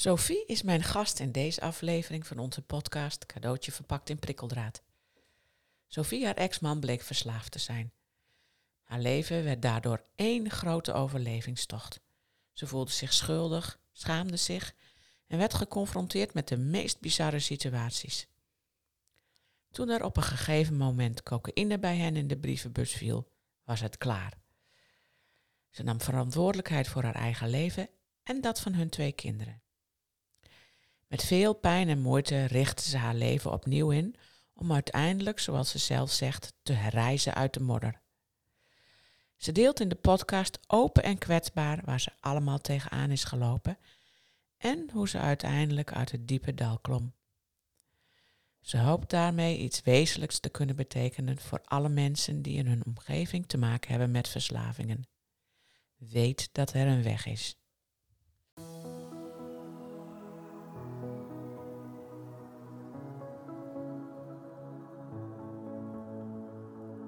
Sophie is mijn gast in deze aflevering van onze podcast Cadeautje verpakt in prikkeldraad. Sophie, haar ex-man, bleek verslaafd te zijn. Haar leven werd daardoor één grote overlevingstocht. Ze voelde zich schuldig, schaamde zich en werd geconfronteerd met de meest bizarre situaties. Toen er op een gegeven moment cocaïne bij hen in de brievenbus viel, was het klaar. Ze nam verantwoordelijkheid voor haar eigen leven en dat van hun twee kinderen. Met veel pijn en moeite richtte ze haar leven opnieuw in om uiteindelijk, zoals ze zelf zegt, te herrijzen uit de modder. Ze deelt in de podcast open en kwetsbaar waar ze allemaal tegenaan is gelopen en hoe ze uiteindelijk uit het diepe dal klom. Ze hoopt daarmee iets wezenlijks te kunnen betekenen voor alle mensen die in hun omgeving te maken hebben met verslavingen. Weet dat er een weg is.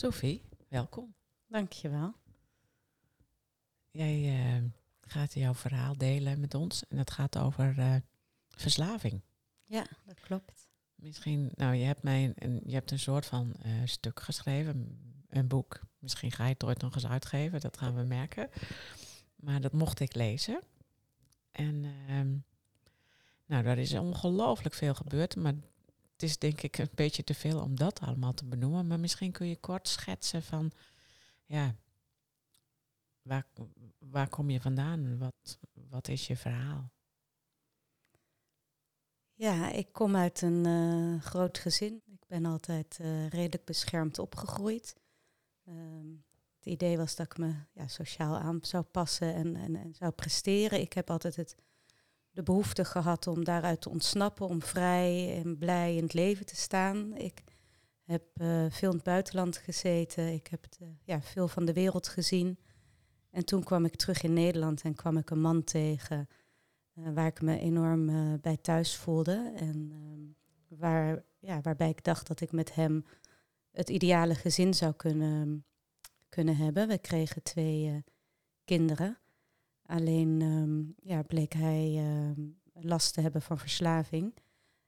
Sophie, welkom. Dankjewel. Jij uh, gaat jouw verhaal delen met ons en het gaat over uh, verslaving. Ja, dat klopt. Misschien, nou, je hebt mij een, je hebt een soort van uh, stuk geschreven, een boek. Misschien ga je het ooit nog eens uitgeven, dat gaan we merken. Maar dat mocht ik lezen. En ehm, nou, daar is ongelooflijk veel gebeurd, maar het is denk ik een beetje te veel om dat allemaal te benoemen. Maar misschien kun je kort schetsen van, ja, waar, waar kom je vandaan? Wat, wat is je verhaal? Ja, ik kom uit een uh, groot gezin. Ik ben altijd uh, redelijk beschermd opgegroeid. Um, het idee was dat ik me ja, sociaal aan zou passen en, en, en zou presteren. Ik heb altijd het de behoefte gehad om daaruit te ontsnappen, om vrij en blij in het leven te staan. Ik heb uh, veel in het buitenland gezeten, ik heb de, ja, veel van de wereld gezien. En toen kwam ik terug in Nederland en kwam ik een man tegen uh, waar ik me enorm bij thuis voelde. En waar, ja, waarbij ik dacht dat ik met hem het ideale gezin zou kunnen, kunnen hebben. We kregen twee kinderen. Alleen um, ja, bleek hij uh, last te hebben van verslaving.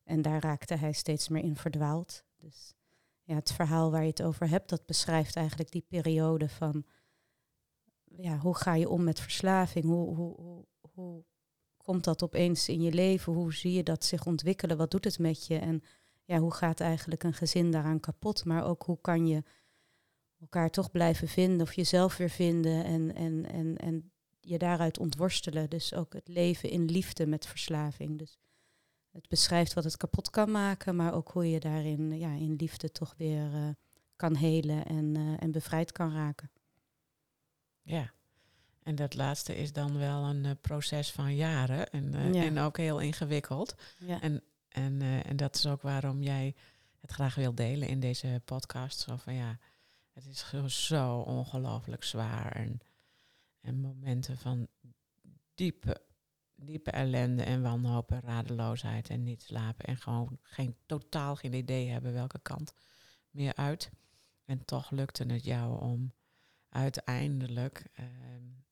En daar raakte hij steeds meer in verdwaald. Dus ja, het verhaal waar je het over hebt, dat beschrijft eigenlijk die periode van ja, hoe ga je om met verslaving? Hoe, hoe, hoe, hoe komt dat opeens in je leven? Hoe zie je dat zich ontwikkelen? Wat doet het met je? En ja, hoe gaat eigenlijk een gezin daaraan kapot? Maar ook hoe kan je elkaar toch blijven vinden of jezelf weer vinden en, en, en, en je daaruit ontworstelen. Dus ook het leven in liefde met verslaving. Dus het beschrijft wat het kapot kan maken, maar ook hoe je daarin ja, in liefde toch weer uh, kan helen en, uh, en bevrijd kan raken. Ja, en dat laatste is dan wel een uh, proces van jaren en, ja. en ook heel ingewikkeld. Ja. En, en, en dat is ook waarom jij het graag wil delen in deze podcast. Zo van ja, het is zo, zo ongelooflijk zwaar. En en momenten van diepe, diepe ellende en wanhoop en radeloosheid en niet slapen. En gewoon geen, totaal geen idee hebben welke kant meer uit. En toch lukte het jou om uiteindelijk uh,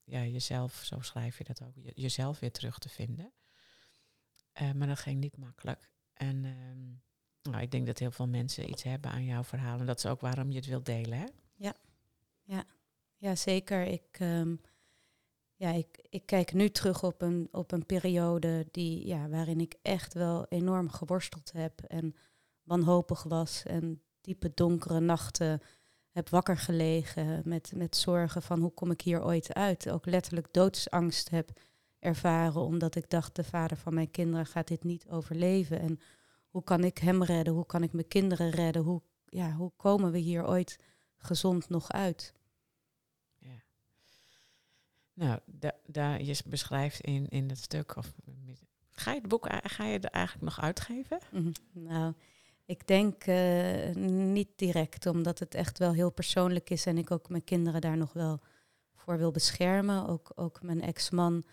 ja, jezelf, zo schrijf je dat ook, jezelf weer terug te vinden. Uh, maar dat ging niet makkelijk. En uh, nou, ik denk dat heel veel mensen iets hebben aan jouw verhaal. En dat is ook waarom je het wilt delen, hè? Ja, ja. ja zeker. Ik, ehm, ja, ik, ik kijk nu terug op een, op een periode die, ja, waarin ik echt wel enorm geworsteld heb en wanhopig was en diepe donkere nachten heb wakker gelegen met, met zorgen van hoe kom ik hier ooit uit. Ook letterlijk doodsangst heb ervaren omdat ik dacht de vader van mijn kinderen gaat dit niet overleven en hoe kan ik hem redden, hoe kan ik mijn kinderen redden, hoe ja, hoe komen we hier ooit gezond nog uit? Nou, daar je beschrijft in, in het stuk, of ga je het boek ga je er eigenlijk nog uitgeven? Mhm. Nou, ik denk uh, niet direct, omdat het echt wel heel persoonlijk is en ik ook mijn kinderen daar nog wel voor wil beschermen. Ook, ook mijn ex-man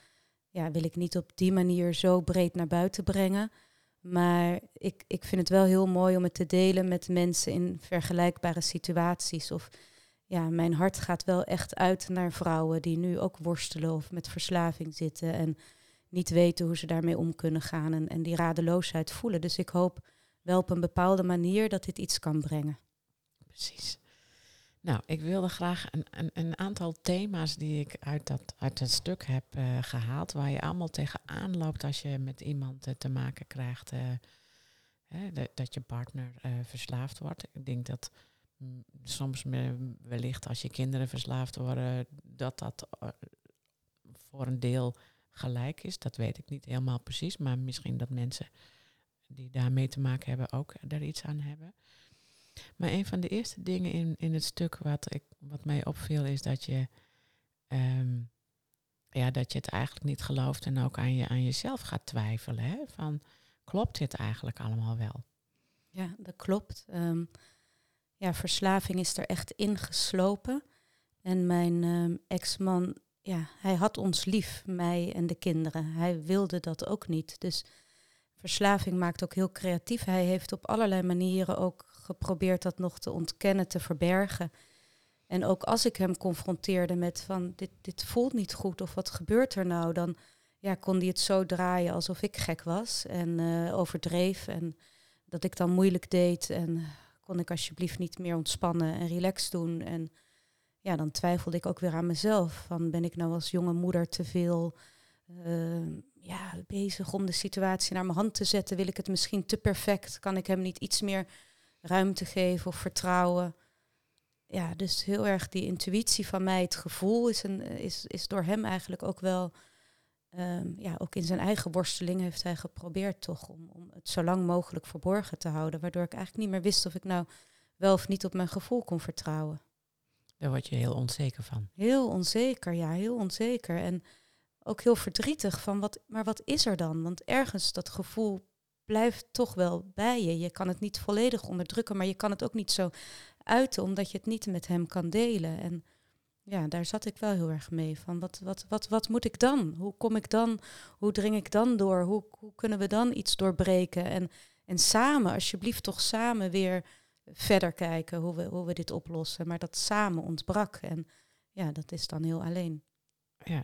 ja, wil ik niet op die manier zo breed naar buiten brengen. Maar ik, ik vind het wel heel mooi om het te delen met mensen in vergelijkbare situaties. Of ja, mijn hart gaat wel echt uit naar vrouwen die nu ook worstelen of met verslaving zitten. En niet weten hoe ze daarmee om kunnen gaan. En, en die radeloosheid voelen. Dus ik hoop wel op een bepaalde manier dat dit iets kan brengen. Precies. Nou, ik wilde graag een, een, een, aantal thema's die ik uit dat, uit stuk heb uh, gehaald, waar je allemaal tegenaan loopt als je met iemand uh, te maken krijgt, uh, hè, dat, je partner verslaafd wordt. Ik denk dat soms wellicht als je kinderen verslaafd worden, dat dat voor een deel gelijk is. Dat weet ik niet helemaal precies, maar misschien dat mensen die daarmee te maken hebben ook er iets aan hebben. Maar een van de eerste dingen in, in het stuk wat, ik, wat mij opviel is dat je, ehm, ja, dat je het eigenlijk niet gelooft en ook aan, je, aan jezelf gaat twijfelen. Hè? Van, klopt dit eigenlijk allemaal wel? Ja, dat klopt. Ehm, ja, verslaving is er echt ingeslopen. En mijn um, ex-man, ja, hij had ons lief, mij en de kinderen. Hij wilde dat ook niet. Dus verslaving maakt ook heel creatief. Hij heeft op allerlei manieren ook geprobeerd dat nog te ontkennen, te verbergen. En ook als ik hem confronteerde met van dit, dit voelt niet goed of wat gebeurt er nou, dan ja, kon hij het zo draaien alsof ik gek was en uh, overdreef. En dat ik dan moeilijk deed en kon ik alsjeblieft niet meer ontspannen en relaxed doen. En ja, dan twijfelde ik ook weer aan mezelf. Van ben ik nou als jonge moeder te veel uh, ja, bezig om de situatie naar mijn hand te zetten? Wil ik het misschien te perfect? Kan ik hem niet iets meer ruimte geven of vertrouwen. Ja, dus heel erg die intuïtie van mij, het gevoel is, een, is, is door hem eigenlijk ook wel, um, ja, ook in zijn eigen worsteling heeft hij geprobeerd toch om, om het zo lang mogelijk verborgen te houden. Waardoor ik eigenlijk niet meer wist of ik nou wel of niet op mijn gevoel kon vertrouwen. Daar word je heel onzeker van. Heel onzeker, ja, heel onzeker. En ook heel verdrietig van wat, maar wat is er dan? Want ergens dat gevoel blijft toch wel bij je. Je kan het niet volledig onderdrukken, maar je kan het ook niet zo uiten, omdat je het niet met hem kan delen. En ja, daar zat ik wel heel erg mee. Van wat, wat, wat, wat moet ik dan? Hoe kom ik dan? Hoe dring ik dan door? Hoe, hoe kunnen we dan iets doorbreken? En, en samen, alsjeblieft, toch samen weer verder kijken hoe we, hoe we dit oplossen. Maar dat samen ontbrak. En ja, dat is dan heel alleen. Ja,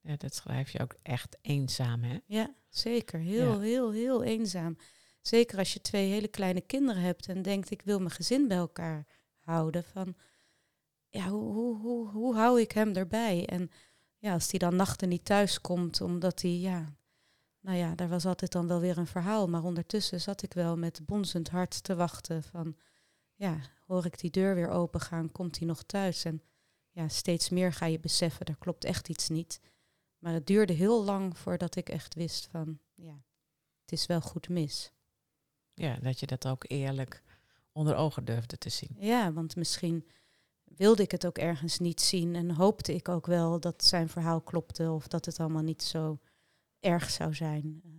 ja, dat schrijf je ook echt eenzaam, hè? Ja, zeker. Heel, heel, heel eenzaam. Zeker als je twee hele kleine kinderen hebt en denkt, ik wil mijn gezin bij elkaar houden. Van, ja, hoe, hoe, hoe, hoe hou ik hem erbij? En ja, als hij dan nachten niet thuis komt, omdat hij, ja, nou ja, daar was altijd dan wel weer een verhaal. Maar ondertussen zat ik wel met bonzend hart te wachten van, ja, hoor ik die deur weer open gaan, komt hij nog thuis? En ja, steeds meer ga je beseffen, er klopt echt iets niet. Maar het duurde heel lang voordat ik echt wist van, ja, het is wel goed mis. Ja, dat je dat ook eerlijk onder ogen durfde te zien. Ja, want misschien wilde ik het ook ergens niet zien en hoopte ik ook wel dat zijn verhaal klopte of dat het allemaal niet zo erg zou zijn. Ehm,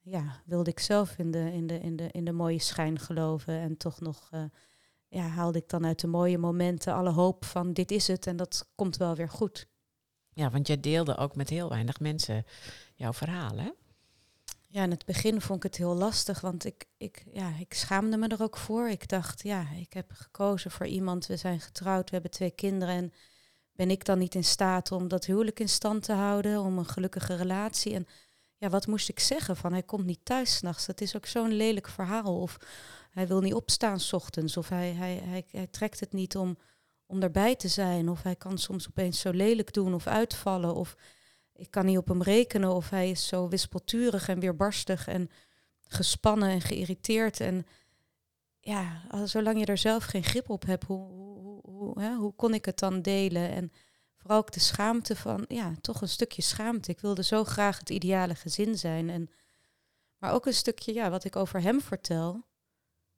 ja, wilde ik zelf in de, in de, in de, in de mooie schijn geloven en toch nog uh, ja, haalde ik dan uit de mooie momenten alle hoop van dit is het en dat komt wel weer goed. Ja, want jij deelde ook met heel weinig mensen jouw verhaal, hè? Ja, in het begin vond ik het heel lastig, want ik, ik, ja, ik schaamde me er ook voor. Ik dacht, ja, ik heb gekozen voor iemand, we zijn getrouwd, we hebben twee kinderen. En ben ik dan niet in staat om dat huwelijk in stand te houden, om een gelukkige relatie? En ja, wat moest ik zeggen? Van hij komt niet thuis s'nachts. Dat is ook zo'n lelijk verhaal. Of hij wil niet opstaan s ochtends. Of hij, hij, hij, hij trekt het niet om om daarbij te zijn. Of hij kan soms opeens zo lelijk doen of uitvallen. Of ik kan niet op hem rekenen. Of hij is zo wispelturig en weerbarstig en gespannen en geïrriteerd. En ja, zolang je er zelf geen grip op hebt, hoe, hoe, hoe, hè, hoe kon ik het dan delen? En vooral ook de schaamte van, ja, toch een stukje schaamte. Ik wilde zo graag het ideale gezin zijn. En, maar ook een stukje, ja, wat ik over hem vertel.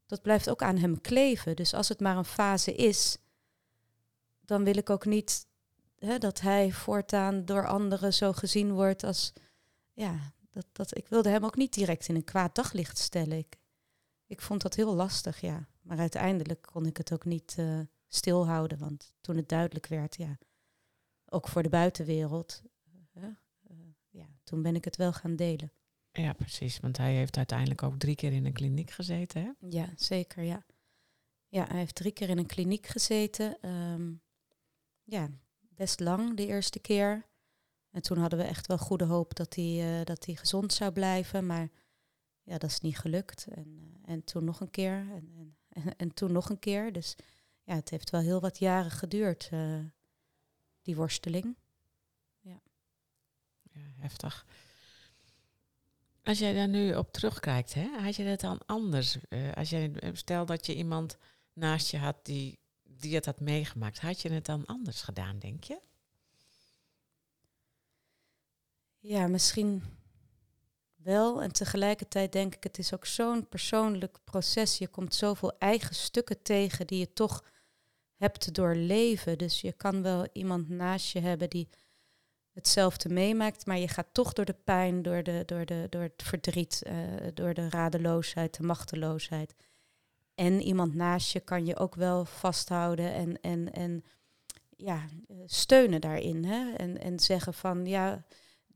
dat blijft ook aan hem kleven. Dus als het maar een fase is, dan wil ik ook niet hè, dat hij voortaan door anderen zo gezien wordt als, ja, dat, dat, ik wilde hem ook niet direct in een kwaad daglicht stellen. Ik, ik vond dat heel lastig, ja. Maar uiteindelijk kon ik het ook niet uh, stilhouden, want toen het duidelijk werd, ja, ook voor de buitenwereld, uh, ja, toen ben ik het wel gaan delen. Ja, precies. Want hij heeft uiteindelijk ook drie keer in een kliniek gezeten, hè? Ja, zeker, ja. Ja, hij heeft drie keer in een kliniek gezeten. Ehm, ja, best lang de eerste keer. En toen hadden we echt wel goede hoop dat hij, uh, dat hij gezond zou blijven. Maar ja, dat is niet gelukt. En, uh, en toen nog een keer. En, en, en, toen nog een keer. Dus ja, het heeft wel heel wat jaren geduurd, uh, die worsteling. Ja. ja, heftig. Als jij daar nu op terugkijkt, hè, had je dat dan anders? als jij, stel dat je iemand naast je had die, die het had meegemaakt, had je het dan anders gedaan, denk je? Ja, misschien wel. En tegelijkertijd denk ik, het is ook zo'n persoonlijk proces. Je komt zoveel eigen stukken tegen die je toch hebt doorleven. Dus je kan wel iemand naast je hebben die hetzelfde meemaakt, maar je gaat toch door de pijn, door, de, door, de, door het verdriet, uh, door de radeloosheid, de machteloosheid. En iemand naast je kan je ook wel vasthouden en, en, en ja, steunen daarin. Hè? En, en zeggen van ja,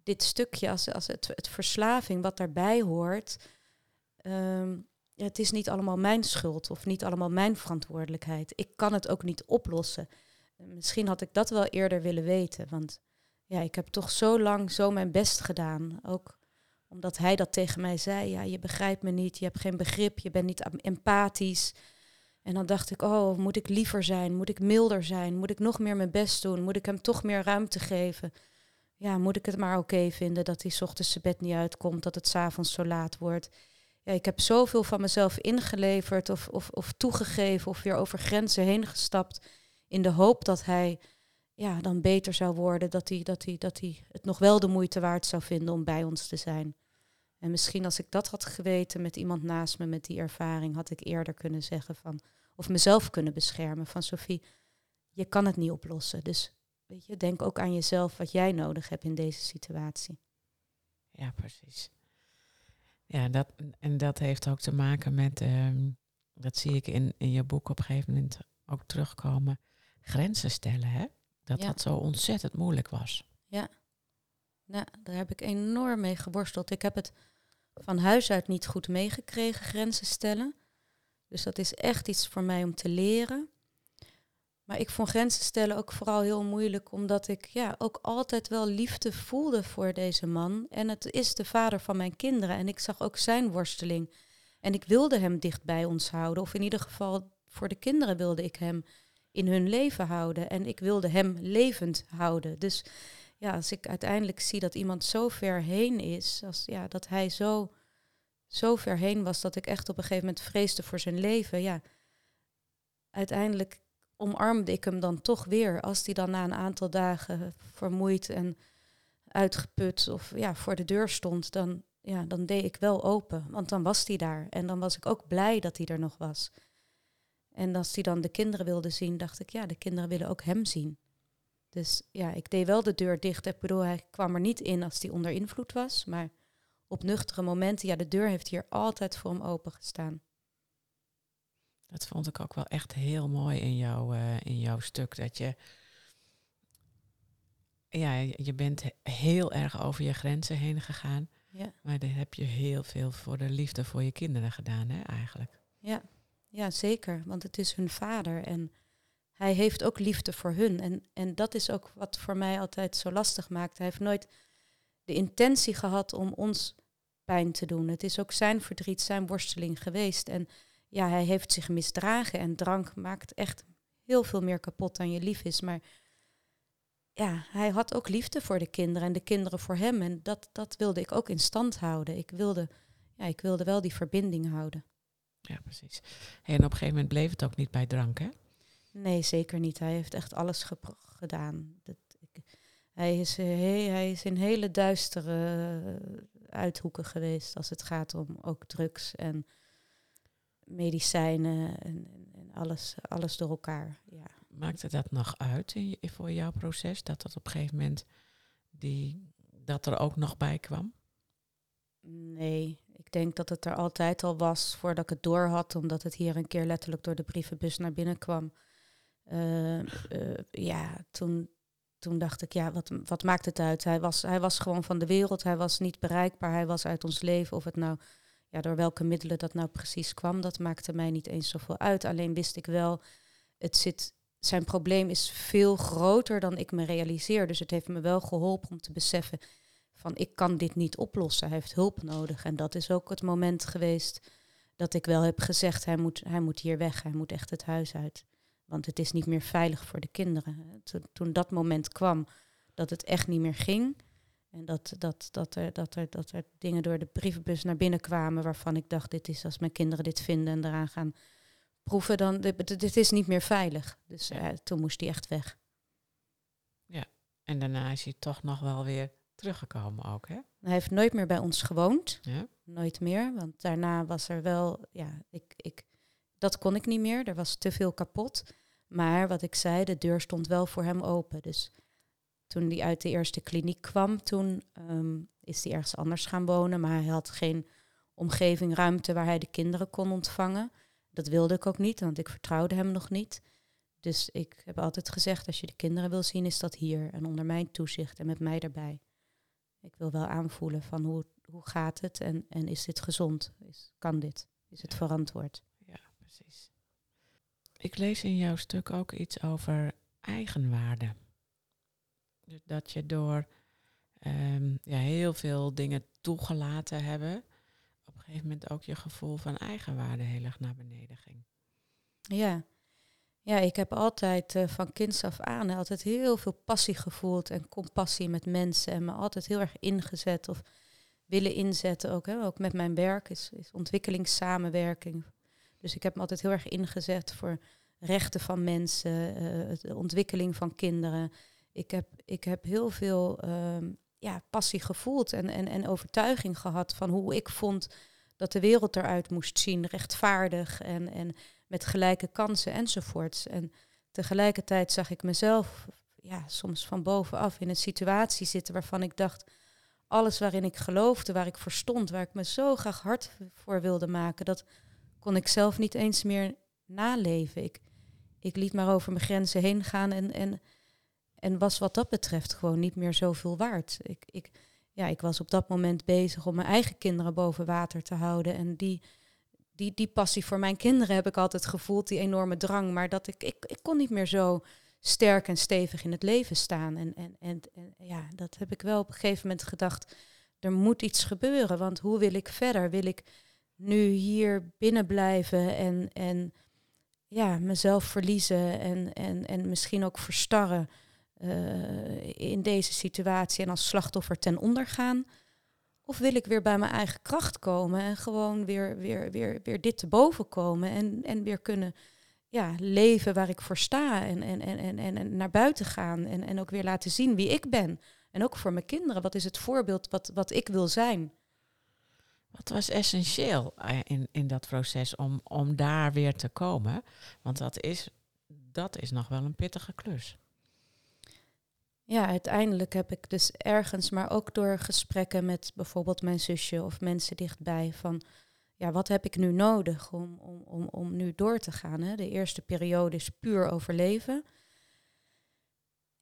dit stukje, als, als het, verslaving wat daarbij hoort, um, het is niet allemaal mijn schuld of niet allemaal mijn verantwoordelijkheid. Ik kan het ook niet oplossen. Misschien had ik dat wel eerder willen weten, want ja, ik heb toch zo lang zo mijn best gedaan. Ook omdat hij dat tegen mij zei. Ja, je begrijpt me niet, je hebt geen begrip, je bent niet empathisch. En dan dacht ik, oh, moet ik liever zijn? Moet ik milder zijn? Moet ik nog meer mijn best doen? Moet ik hem toch meer ruimte geven? Ja, moet ik het maar oké vinden dat hij ochtends zijn bed niet uitkomt, dat het s'avonds zo laat wordt? Ja, ik heb zoveel van mezelf ingeleverd of, of, of toegegeven of weer over grenzen heen gestapt in de hoop dat hij ja, dan beter zou worden, dat hij, dat, hij, dat hij het nog wel de moeite waard zou vinden om bij ons te zijn. En misschien als ik dat had geweten met iemand naast me met die ervaring, had ik eerder kunnen zeggen van, of mezelf kunnen beschermen van Sophie, je kan het niet oplossen. Dus weet je, denk ook aan jezelf wat jij nodig hebt in deze situatie. Ja, precies. Ja, dat, en dat heeft ook te maken met, ehm, dat zie ik in, in je boek op een gegeven moment ook terugkomen, grenzen stellen, hè? Dat dat zo ontzettend moeilijk was. Ja. Nou, daar heb ik enorm mee geworsteld. Ik heb het van huis uit niet goed meegekregen, grenzen stellen. Dus dat is echt iets voor mij om te leren. Maar ik vond grenzen stellen ook vooral heel moeilijk, omdat ik ja, ook altijd wel liefde voelde voor deze man. En het is de vader van mijn kinderen. En ik zag ook zijn worsteling. En ik wilde hem dicht bij ons houden. Of in ieder geval voor de kinderen wilde ik hem in hun leven houden. En ik wilde hem levend houden. Dus ja, als ik uiteindelijk zie dat iemand zo ver heen is, als, ja, dat hij zo, zo ver heen was dat ik echt op een gegeven moment vreesde voor zijn leven, ja, uiteindelijk omarmde ik hem dan toch weer. Als hij dan na een aantal dagen vermoeid en uitgeput of ja, voor de deur stond, dan, ja, dan deed ik wel open. Want dan was hij daar. En dan was ik ook blij dat hij er nog was. En als hij dan de kinderen wilde zien, dacht ik, ja, de kinderen willen ook hem zien. Dus ja, ik deed wel de deur dicht. Ik bedoel, hij kwam er niet in als hij onder invloed was. Maar op nuchtere momenten, ja, de deur heeft hier altijd voor hem open gestaan. Dat vond ik ook wel echt heel mooi in, jou, uh, in jouw stuk. Dat je, ja, je bent heel erg over je grenzen heen gegaan. Ja. Maar dan heb je heel veel voor de liefde voor je kinderen gedaan, hè, eigenlijk. Ja, ja, zeker. Want het is hun vader en hij heeft ook liefde voor hun. En, en dat is ook wat voor mij altijd zo lastig maakt. Hij heeft nooit de intentie gehad om ons pijn te doen. Het is ook zijn verdriet, zijn worsteling geweest. En ja, hij heeft zich misdragen en drank maakt echt heel veel meer kapot dan je lief is. Maar ja, hij had ook liefde voor de kinderen en de kinderen voor hem. En dat, dat wilde ik ook in stand houden. Ik wilde, ja, ik wilde wel die verbinding houden. Ja, precies. En op een gegeven moment bleef het ook niet bij drank, hè? Nee, zeker niet. Hij heeft echt alles gedaan. Dat, ik, hij, is, he hij is in hele duistere uithoeken geweest als het gaat om ook drugs en medicijnen en, en alles, alles door elkaar. Ja. Maakte dat nog uit in, voor jouw proces? Dat dat op een gegeven moment die, dat er ook nog bij kwam? Nee, ik denk dat het er altijd al was voordat ik het door had, omdat het hier een keer letterlijk door de brievenbus naar binnen kwam. Uh, ja, toen, toen dacht ik, ja, wat, wat maakt het uit? Hij was, hij was gewoon van de wereld, hij was niet bereikbaar, hij was uit ons leven. Of het nou, ja, door welke middelen dat nou precies kwam, dat maakte mij niet eens zoveel uit. Alleen wist ik wel, het zit, zijn probleem is veel groter dan ik me realiseer. Dus het heeft me wel geholpen om te beseffen van ik kan dit niet oplossen, hij heeft hulp nodig. En dat is ook het moment geweest dat ik wel heb gezegd, hij moet, hij moet hier weg, hij moet echt het huis uit. Want het is niet meer veilig voor de kinderen. Toen, toen dat moment kwam dat het echt niet meer ging. En dat, dat, dat, er, dat, er, dat er dingen door de brievenbus naar binnen kwamen waarvan ik dacht, dit is als mijn kinderen dit vinden en eraan gaan proeven, dan dit, dit is niet meer veilig. Dus uh, toen moest hij echt weg. Ja, en daarna is hij toch nog wel weer teruggekomen ook, hè? Hij heeft nooit meer bij ons gewoond. Ja. Nooit meer, want daarna was er wel, ja, ik, ik, dat kon ik niet meer. Er was te veel kapot. Maar wat ik zei, de deur stond wel voor hem open. Dus toen hij uit de eerste kliniek kwam, toen ehm, is hij ergens anders gaan wonen. Maar hij had geen omgeving, ruimte waar hij de kinderen kon ontvangen. Dat wilde ik ook niet, want ik vertrouwde hem nog niet. Dus ik heb altijd gezegd, als je de kinderen wil zien, is dat hier. En onder mijn toezicht en met mij erbij. Ik wil wel aanvoelen van hoe, hoe gaat het en, en is dit gezond? Is, kan dit? Is het verantwoord? Ja, precies. Ik lees in jouw stuk ook iets over eigenwaarde. Dus dat je door ehm, ja, heel veel dingen toegelaten hebben, op een gegeven moment ook je gevoel van eigenwaarde heel erg naar beneden ging. Ja, ja ik heb altijd uh, van kinds af aan altijd heel veel passie gevoeld en compassie met mensen en me altijd heel erg ingezet of willen inzetten ook. Hè. Ook met mijn werk is, is ontwikkelingssamenwerking, dus ik heb me altijd heel erg ingezet voor rechten van mensen, uh, de ontwikkeling van kinderen. Ik heb, ik heb heel veel ehm, ja, passie gevoeld en, en, en overtuiging gehad van hoe ik vond dat de wereld eruit moest zien, rechtvaardig en, en met gelijke kansen enzovoorts. En tegelijkertijd zag ik mezelf ja, soms van bovenaf in een situatie zitten waarvan ik dacht, alles waarin ik geloofde, waar ik voor stond, waar ik me zo graag hard voor wilde maken, dat kon ik zelf niet eens meer naleven. Ik, ik liet maar over mijn grenzen heen gaan en, en, en was wat dat betreft gewoon niet meer zoveel waard. Ik, ik, ja, ik was op dat moment bezig om mijn eigen kinderen boven water te houden. En die, die, die passie voor mijn kinderen heb ik altijd gevoeld, die enorme drang. Maar dat ik, ik, ik kon niet meer zo sterk en stevig in het leven staan. En, en, en, en ja, dat heb ik wel op een gegeven moment gedacht. Er moet iets gebeuren, want hoe wil ik verder? Wil ik nu hier binnen blijven en, en ja, mezelf verliezen en, en, en misschien ook verstarren uh, in deze situatie en als slachtoffer ten onder gaan? Of wil ik weer bij mijn eigen kracht komen en gewoon weer, weer, weer, weer dit te boven komen en, en weer kunnen ja, leven waar ik voor sta en, en, en, en, en naar buiten gaan en, en ook weer laten zien wie ik ben. En ook voor mijn kinderen, wat is het voorbeeld wat, wat ik wil zijn? Wat was essentieel eh, in, in dat proces om, om daar weer te komen? Want dat is, dat is nog wel een pittige klus. Ja, uiteindelijk heb ik dus ergens, maar ook door gesprekken met bijvoorbeeld mijn zusje of mensen dichtbij, van ja, wat heb ik nu nodig om, om, om, om nu door te gaan? Hè? De eerste periode is puur overleven.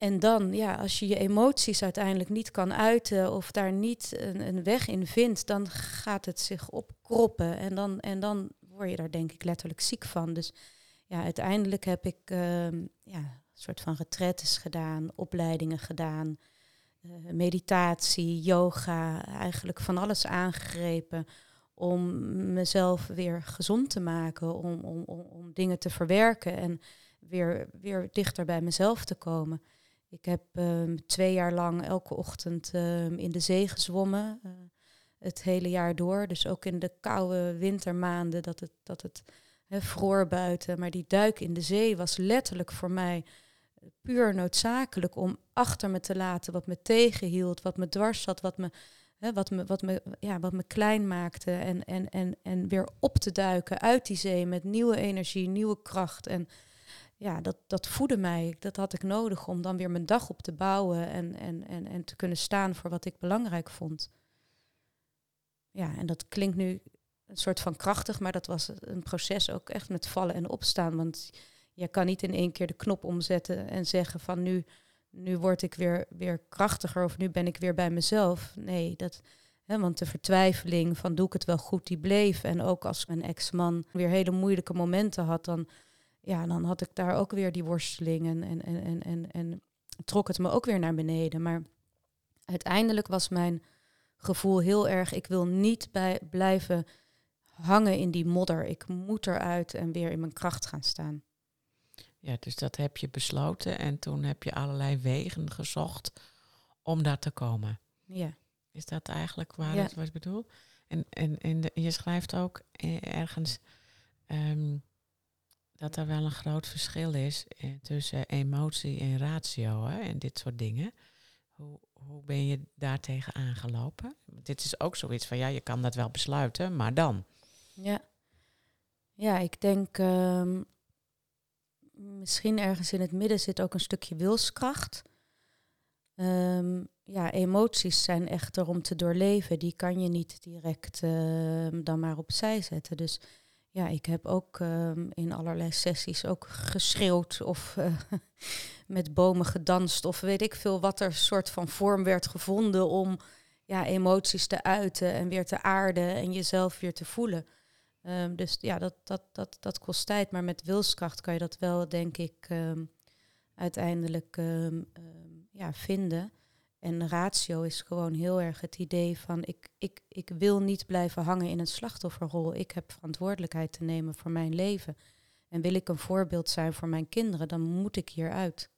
En dan, ja, als je je emoties uiteindelijk niet kan uiten of daar niet een, weg in vindt, dan gaat het zich opkroppen. En dan, en dan word je daar denk ik letterlijk ziek van. Dus ja, uiteindelijk heb ik uh, ja, een soort van retretes gedaan, opleidingen gedaan, uh, meditatie, yoga, eigenlijk van alles aangegrepen om mezelf weer gezond te maken, om, om, om, om dingen te verwerken en weer, weer dichter bij mezelf te komen. Ik heb um, twee jaar lang elke ochtend um, in de zee gezwommen. Uh, het hele jaar door. Dus ook in de koude wintermaanden dat het, dat het he, vroor buiten. Maar die duik in de zee was letterlijk voor mij puur noodzakelijk om achter me te laten wat me tegenhield, wat me dwars zat, wat me wat, me, wat, me, ja, wat me klein maakte. En, en, en, en weer op te duiken uit die zee met nieuwe energie, nieuwe kracht. En ja, dat, dat voedde mij. Dat had ik nodig om dan weer mijn dag op te bouwen en, en, en, en te kunnen staan voor wat ik belangrijk vond. Ja, en dat klinkt nu een soort van krachtig, maar dat was een proces ook echt met vallen en opstaan. Want je kan niet in één keer de knop omzetten en zeggen van nu, nu word ik weer, weer krachtiger of nu ben ik weer bij mezelf. Nee, dat, hè, want de vertwijfeling van doe ik het wel goed, die bleef. En ook als mijn ex-man weer hele moeilijke momenten had, dan, ja, dan had ik daar ook weer die worsteling en, en, en, en, en, en trok het me ook weer naar beneden. Maar uiteindelijk was mijn gevoel heel erg, ik wil niet bij, blijven hangen in die modder. Ik moet eruit en weer in mijn kracht gaan staan. Ja, dus dat heb je besloten en toen heb je allerlei wegen gezocht om daar te komen. Ja. Is dat eigenlijk waar Ja. het was bedoeld? En, en, en de- je schrijft ook eh, ergens ehm, dat er wel een groot verschil is eh, tussen emotie en ratio hè, en dit soort dingen. Hoe, hoe ben je daartegen aangelopen? Dit is ook zoiets van, ja, je kan dat wel besluiten, maar dan. Ja, ja ik denk ehm, misschien ergens in het midden zit ook een stukje wilskracht. Ehm, ja, emoties zijn echt er om te doorleven. Die kan je niet direct ehm, dan maar opzij zetten. Dus ja, ik heb ook ehm, in allerlei sessies ook geschreeuwd of eh, met bomen gedanst of weet ik veel wat er soort van vorm werd gevonden om ja, emoties te uiten en weer te aarden en jezelf weer te voelen. Ehm, dus ja, dat, dat, dat, dat kost tijd, maar met wilskracht kan je dat wel, denk ik, ehm, uiteindelijk ja, vinden. En ratio is gewoon heel erg het idee van ik, ik, ik wil niet blijven hangen in een slachtofferrol. Ik heb verantwoordelijkheid te nemen voor mijn leven. En wil ik een voorbeeld zijn voor mijn kinderen, dan moet ik hieruit.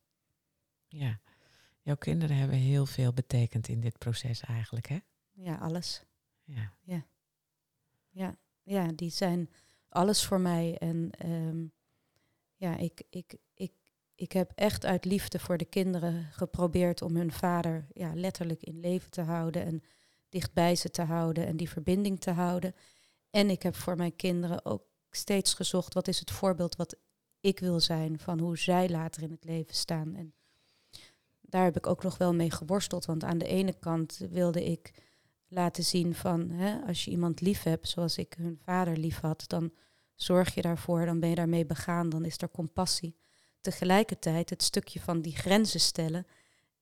Ja, jouw kinderen hebben heel veel betekend in dit proces eigenlijk, hè? Ja, alles. Ja. Ja, ja, die zijn alles voor mij. En ehm, ja, ik, ik, ik, heb echt uit liefde voor de kinderen geprobeerd om hun vader ja, letterlijk in leven te houden en dicht bij ze te houden en die verbinding te houden. En ik heb voor mijn kinderen ook steeds gezocht wat is het voorbeeld wat ik wil zijn van hoe zij later in het leven staan. En daar heb ik ook nog wel mee geworsteld, want aan de ene kant wilde ik laten zien van hè, als je iemand lief hebt, zoals ik hun vader lief had, dan zorg je daarvoor, dan ben je daarmee begaan, dan is er compassie. Tegelijkertijd het stukje van die grenzen stellen,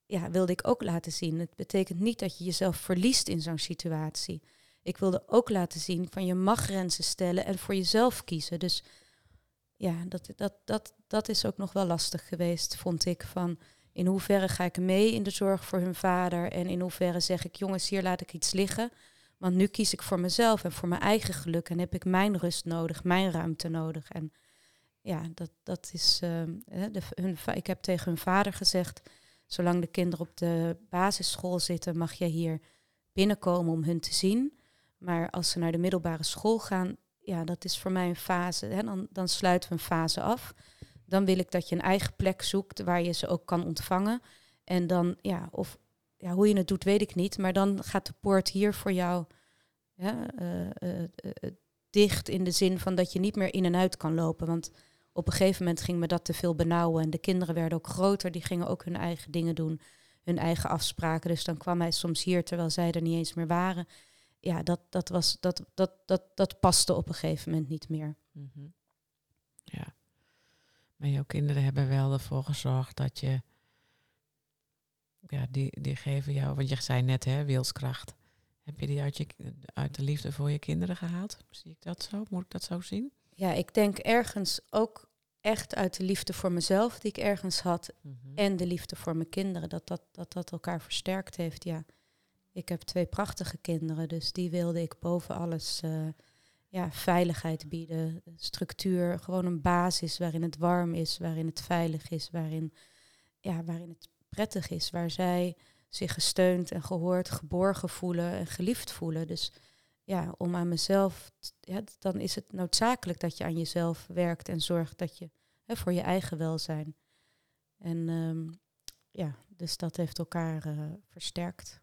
ja, wilde ik ook laten zien. Het betekent niet dat je jezelf verliest in zo'n situatie. Ik wilde ook laten zien van je mag grenzen stellen en voor jezelf kiezen. Dus ja, dat, dat, dat, dat is ook nog wel lastig geweest, vond ik. Van in hoeverre ga ik mee in de zorg voor hun vader en in hoeverre zeg ik, jongens, hier laat ik iets liggen. Want nu kies ik voor mezelf en voor mijn eigen geluk en heb ik mijn rust nodig, mijn ruimte nodig. En ja, dat, dat is. hè, de, hun, ik heb tegen hun vader gezegd: zolang de kinderen op de basisschool zitten, mag jij hier binnenkomen om hun te zien. Maar als ze naar de middelbare school gaan, ja, dat is voor mij een fase. Hè, dan, dan sluiten we een fase af. Dan wil ik dat je een eigen plek zoekt waar je ze ook kan ontvangen. En dan, ja, of ja, hoe je het doet, weet ik niet. Maar dan gaat de poort hier voor jou eh, eh, eh, dicht in de zin van dat je niet meer in en uit kan lopen. Want op een gegeven moment ging me dat te veel benauwen. En de kinderen werden ook groter, die gingen ook hun eigen dingen doen, hun eigen afspraken. Dus dan kwam hij soms hier terwijl zij er niet eens meer waren. Ja, dat, dat, was, dat, dat, dat, dat paste op een gegeven moment niet meer. Mhm. Ja. Maar jouw kinderen hebben wel ervoor gezorgd dat je... Ja, die, die geven jou... Want je zei net, hè, wilskracht. Heb je die uit, je, uit de liefde voor je kinderen gehaald? Zie ik dat zo? Moet ik dat zo zien? Ja, ik denk ergens ook echt uit de liefde voor mezelf die ik ergens had Mhm. en de liefde voor mijn kinderen, dat dat, dat, dat elkaar versterkt heeft. Ja, ik heb twee prachtige kinderen, dus die wilde ik boven alles eh, ja, veiligheid bieden, structuur, gewoon een basis waarin het warm is, waarin het veilig is, waarin, ja, waarin het prettig is, waar zij zich gesteund en gehoord, geborgen voelen en geliefd voelen. Dus ja, om aan mezelf, ja, dan is het noodzakelijk dat je aan jezelf werkt en zorgt dat je hè, voor je eigen welzijn. En ehm, ja, dus dat heeft elkaar eh, versterkt.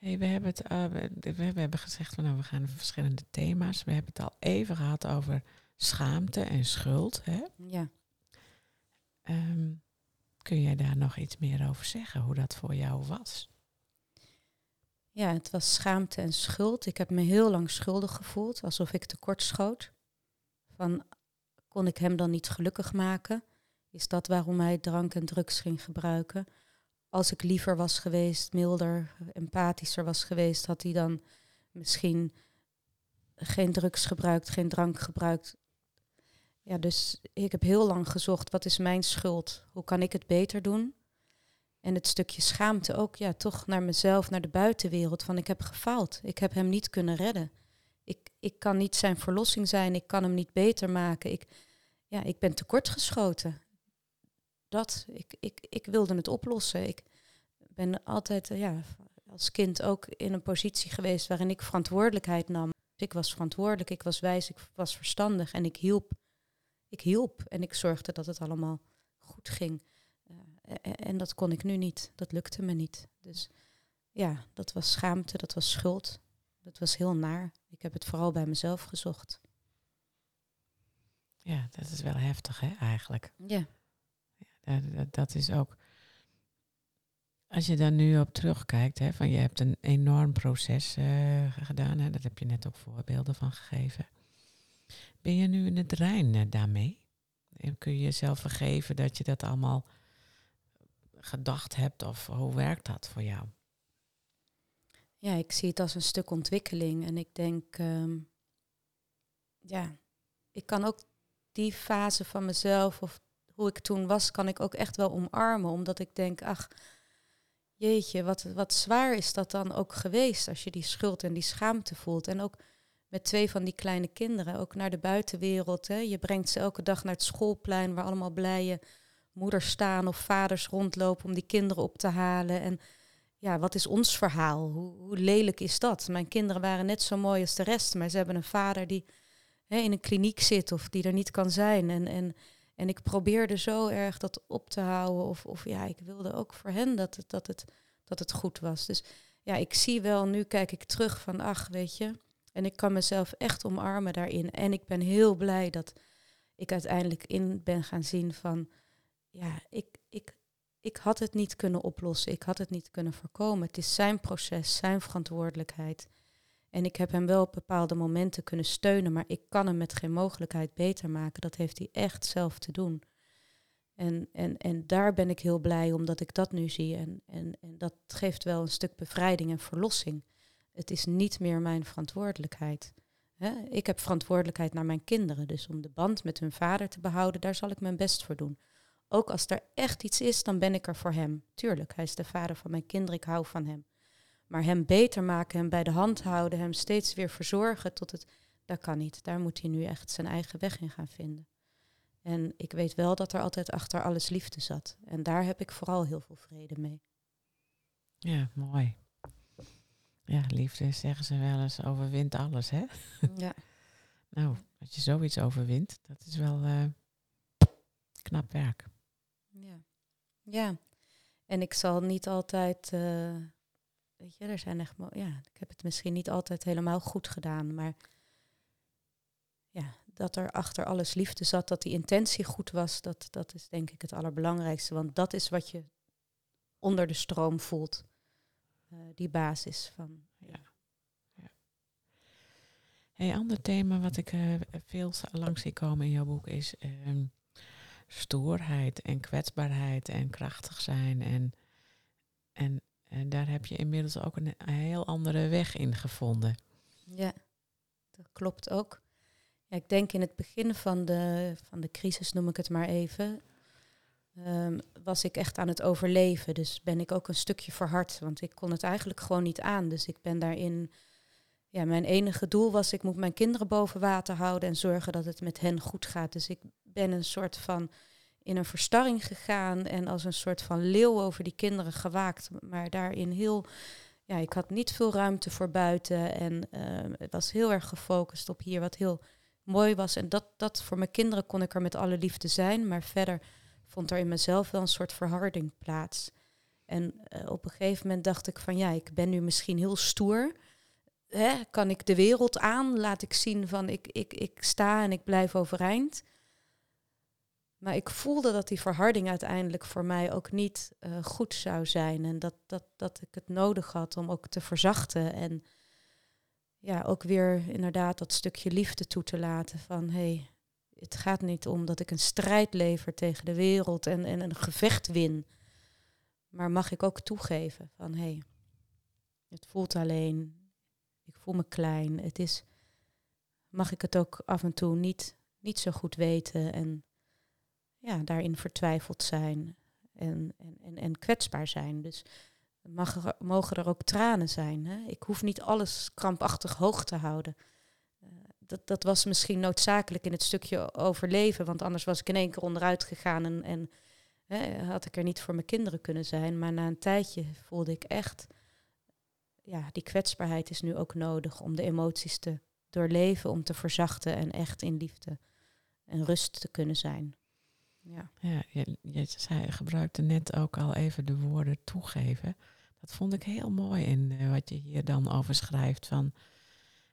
Hey, we, hebben het, uh, we, we, hebben gezegd van nou, we gaan verschillende thema's. We hebben het al even gehad over schaamte en schuld. Hè? Ja. Um, kun jij daar nog iets meer over zeggen, hoe dat voor jou was? Ja, het was schaamte en schuld. Ik heb me heel lang schuldig gevoeld, alsof ik tekortschoot. Van, kon ik hem dan niet gelukkig maken? Is dat waarom hij drank en drugs ging gebruiken? Als ik liever was geweest, milder, empathischer was geweest, had hij dan misschien geen drugs gebruikt, geen drank gebruikt. Ja, dus ik heb heel lang gezocht, wat is mijn schuld? Hoe kan ik het beter doen? En het stukje schaamte ook, ja, toch naar mezelf, naar de buitenwereld, van ik heb gefaald. Ik heb hem niet kunnen redden. Ik, ik kan niet zijn verlossing zijn, ik kan hem niet beter maken. Ik, ja, ik ben tekortgeschoten. Dat, ik, ik, ik wilde het oplossen. Ik ben altijd, ja, als kind ook in een positie geweest waarin ik verantwoordelijkheid nam. Ik was verantwoordelijk, ik was wijs, ik was verstandig en ik hielp. Ik hielp en ik zorgde dat het allemaal goed ging. Eh, en dat kon ik nu niet. Dat lukte me niet. Dus ja, dat was schaamte, dat was schuld. Dat was heel naar. Ik heb het vooral bij mezelf gezocht. Ja, dat is wel heftig, hè, eigenlijk. Ja. ja dat, dat, is ook. Als je daar nu op terugkijkt, hè, van je hebt een enorm proces uh, gedaan, hè, dat heb je net ook voorbeelden van gegeven. Ben je nu in het rein uh, daarmee? Kun je jezelf vergeven dat je dat allemaal gedacht hebt? Of hoe werkt dat voor jou? Ja, ik zie het als een stuk ontwikkeling. En ik denk, ehm, ja, ik kan ook die fase van mezelf of hoe ik toen was, kan ik ook echt wel omarmen. Omdat ik denk, ach, jeetje, wat, wat zwaar is dat dan ook geweest als je die schuld en die schaamte voelt. En ook met twee van die kleine kinderen, ook naar de buitenwereld. Hè. Je brengt ze elke dag naar het schoolplein waar allemaal blije moeders staan of vaders rondlopen om die kinderen op te halen. En ja, wat is ons verhaal? Hoe, hoe lelijk is dat? Mijn kinderen waren net zo mooi als de rest, maar ze hebben een vader die hè, in een kliniek zit of die er niet kan zijn. En, en, en ik probeerde zo erg dat op te houden. Of, of ja, ik wilde ook voor hen dat het, dat, het, dat het goed was. Dus ja, ik zie wel, nu kijk ik terug van, ach, weet je. En ik kan mezelf echt omarmen daarin. En ik ben heel blij dat ik uiteindelijk in ben gaan zien van ja, ik, ik, ik had het niet kunnen oplossen. Ik had het niet kunnen voorkomen. Het is zijn proces, zijn verantwoordelijkheid. En ik heb hem wel op bepaalde momenten kunnen steunen, maar ik kan hem met geen mogelijkheid beter maken. Dat heeft hij echt zelf te doen. En, en, en daar ben ik heel blij omdat ik dat nu zie. En, en, en dat geeft wel een stuk bevrijding en verlossing. Het is niet meer mijn verantwoordelijkheid. Ik heb verantwoordelijkheid naar mijn kinderen. Dus om de band met hun vader te behouden, daar zal ik mijn best voor doen. Ook als er echt iets is, dan ben ik er voor hem. Tuurlijk, hij is de vader van mijn kinderen, ik hou van hem. Maar hem beter maken, hem bij de hand houden, hem steeds weer verzorgen tot het. Dat kan niet. Daar moet hij nu echt zijn eigen weg in gaan vinden. En ik weet wel dat er altijd achter alles liefde zat. En daar heb ik vooral heel veel vrede mee. Ja, mooi. Ja, liefde zeggen ze wel eens overwint alles, hè? Ja. nou, als je zoiets overwint, dat is wel uh, knap werk. Ja. ja. En ik zal niet altijd, uh, weet je, er zijn echt, ja, ik heb het misschien niet altijd helemaal goed gedaan, maar ja, dat er achter alles liefde zat, dat die intentie goed was, dat, dat is denk ik het allerbelangrijkste. Want dat is wat je onder de stroom voelt. Uh, die basis van. Ja. ja. Een ander thema wat ik uh, veel langs zie komen in jouw boek is uh, stoerheid en kwetsbaarheid en krachtig zijn. En, en, en daar heb je inmiddels ook een, heel andere weg in gevonden. Ja, dat klopt ook. Ja, ik denk in het begin van de, van de crisis, noem ik het maar even, um, was ik echt aan het overleven. Dus ben ik ook een stukje verhard, want ik kon het eigenlijk gewoon niet aan. Dus ik ben daarin, ja, mijn enige doel was, ik moet mijn kinderen boven water houden en zorgen dat het met hen goed gaat. Dus ik ben een soort van in een verstarring gegaan en als een soort van leeuw over die kinderen gewaakt. Maar daarin heel, ja, ik had niet veel ruimte voor buiten en uh, het was heel erg gefocust op hier, wat heel mooi was. En dat, dat voor mijn kinderen kon ik er met alle liefde zijn, maar verder vond er in mezelf wel een soort verharding plaats. En eh, op een gegeven moment dacht ik van ja, ik ben nu misschien heel stoer. Hè? Kan ik de wereld aan? Laat ik zien van ik, ik, ik sta en ik blijf overeind. Maar ik voelde dat die verharding uiteindelijk voor mij ook niet eh, goed zou zijn. En dat, dat, dat ik het nodig had om ook te verzachten. En ja, ook weer inderdaad dat stukje liefde toe te laten. Van hé, hey, het gaat niet om dat ik een strijd lever tegen de wereld en, en een gevecht win. Maar mag ik ook toegeven van hé, hey, het voelt alleen. Ik voel me klein. Het is, mag ik het ook af en toe niet, niet zo goed weten en ja, daarin vertwijfeld zijn en, en, en, kwetsbaar zijn. Dus mag mogen er ook tranen zijn. Hè? Ik hoef niet alles krampachtig hoog te houden. Uh, dat, dat was misschien noodzakelijk in het stukje overleven, want anders was ik in één keer onderuit gegaan en, en hè, had ik er niet voor mijn kinderen kunnen zijn. Maar na een tijdje voelde ik echt, ja, die kwetsbaarheid is nu ook nodig om de emoties te doorleven, om te verzachten en echt in liefde en rust te kunnen zijn. Ja, ja je, je zei, gebruikte net ook al even de woorden toegeven. Dat vond ik heel mooi in uh, wat je hier dan over schrijft van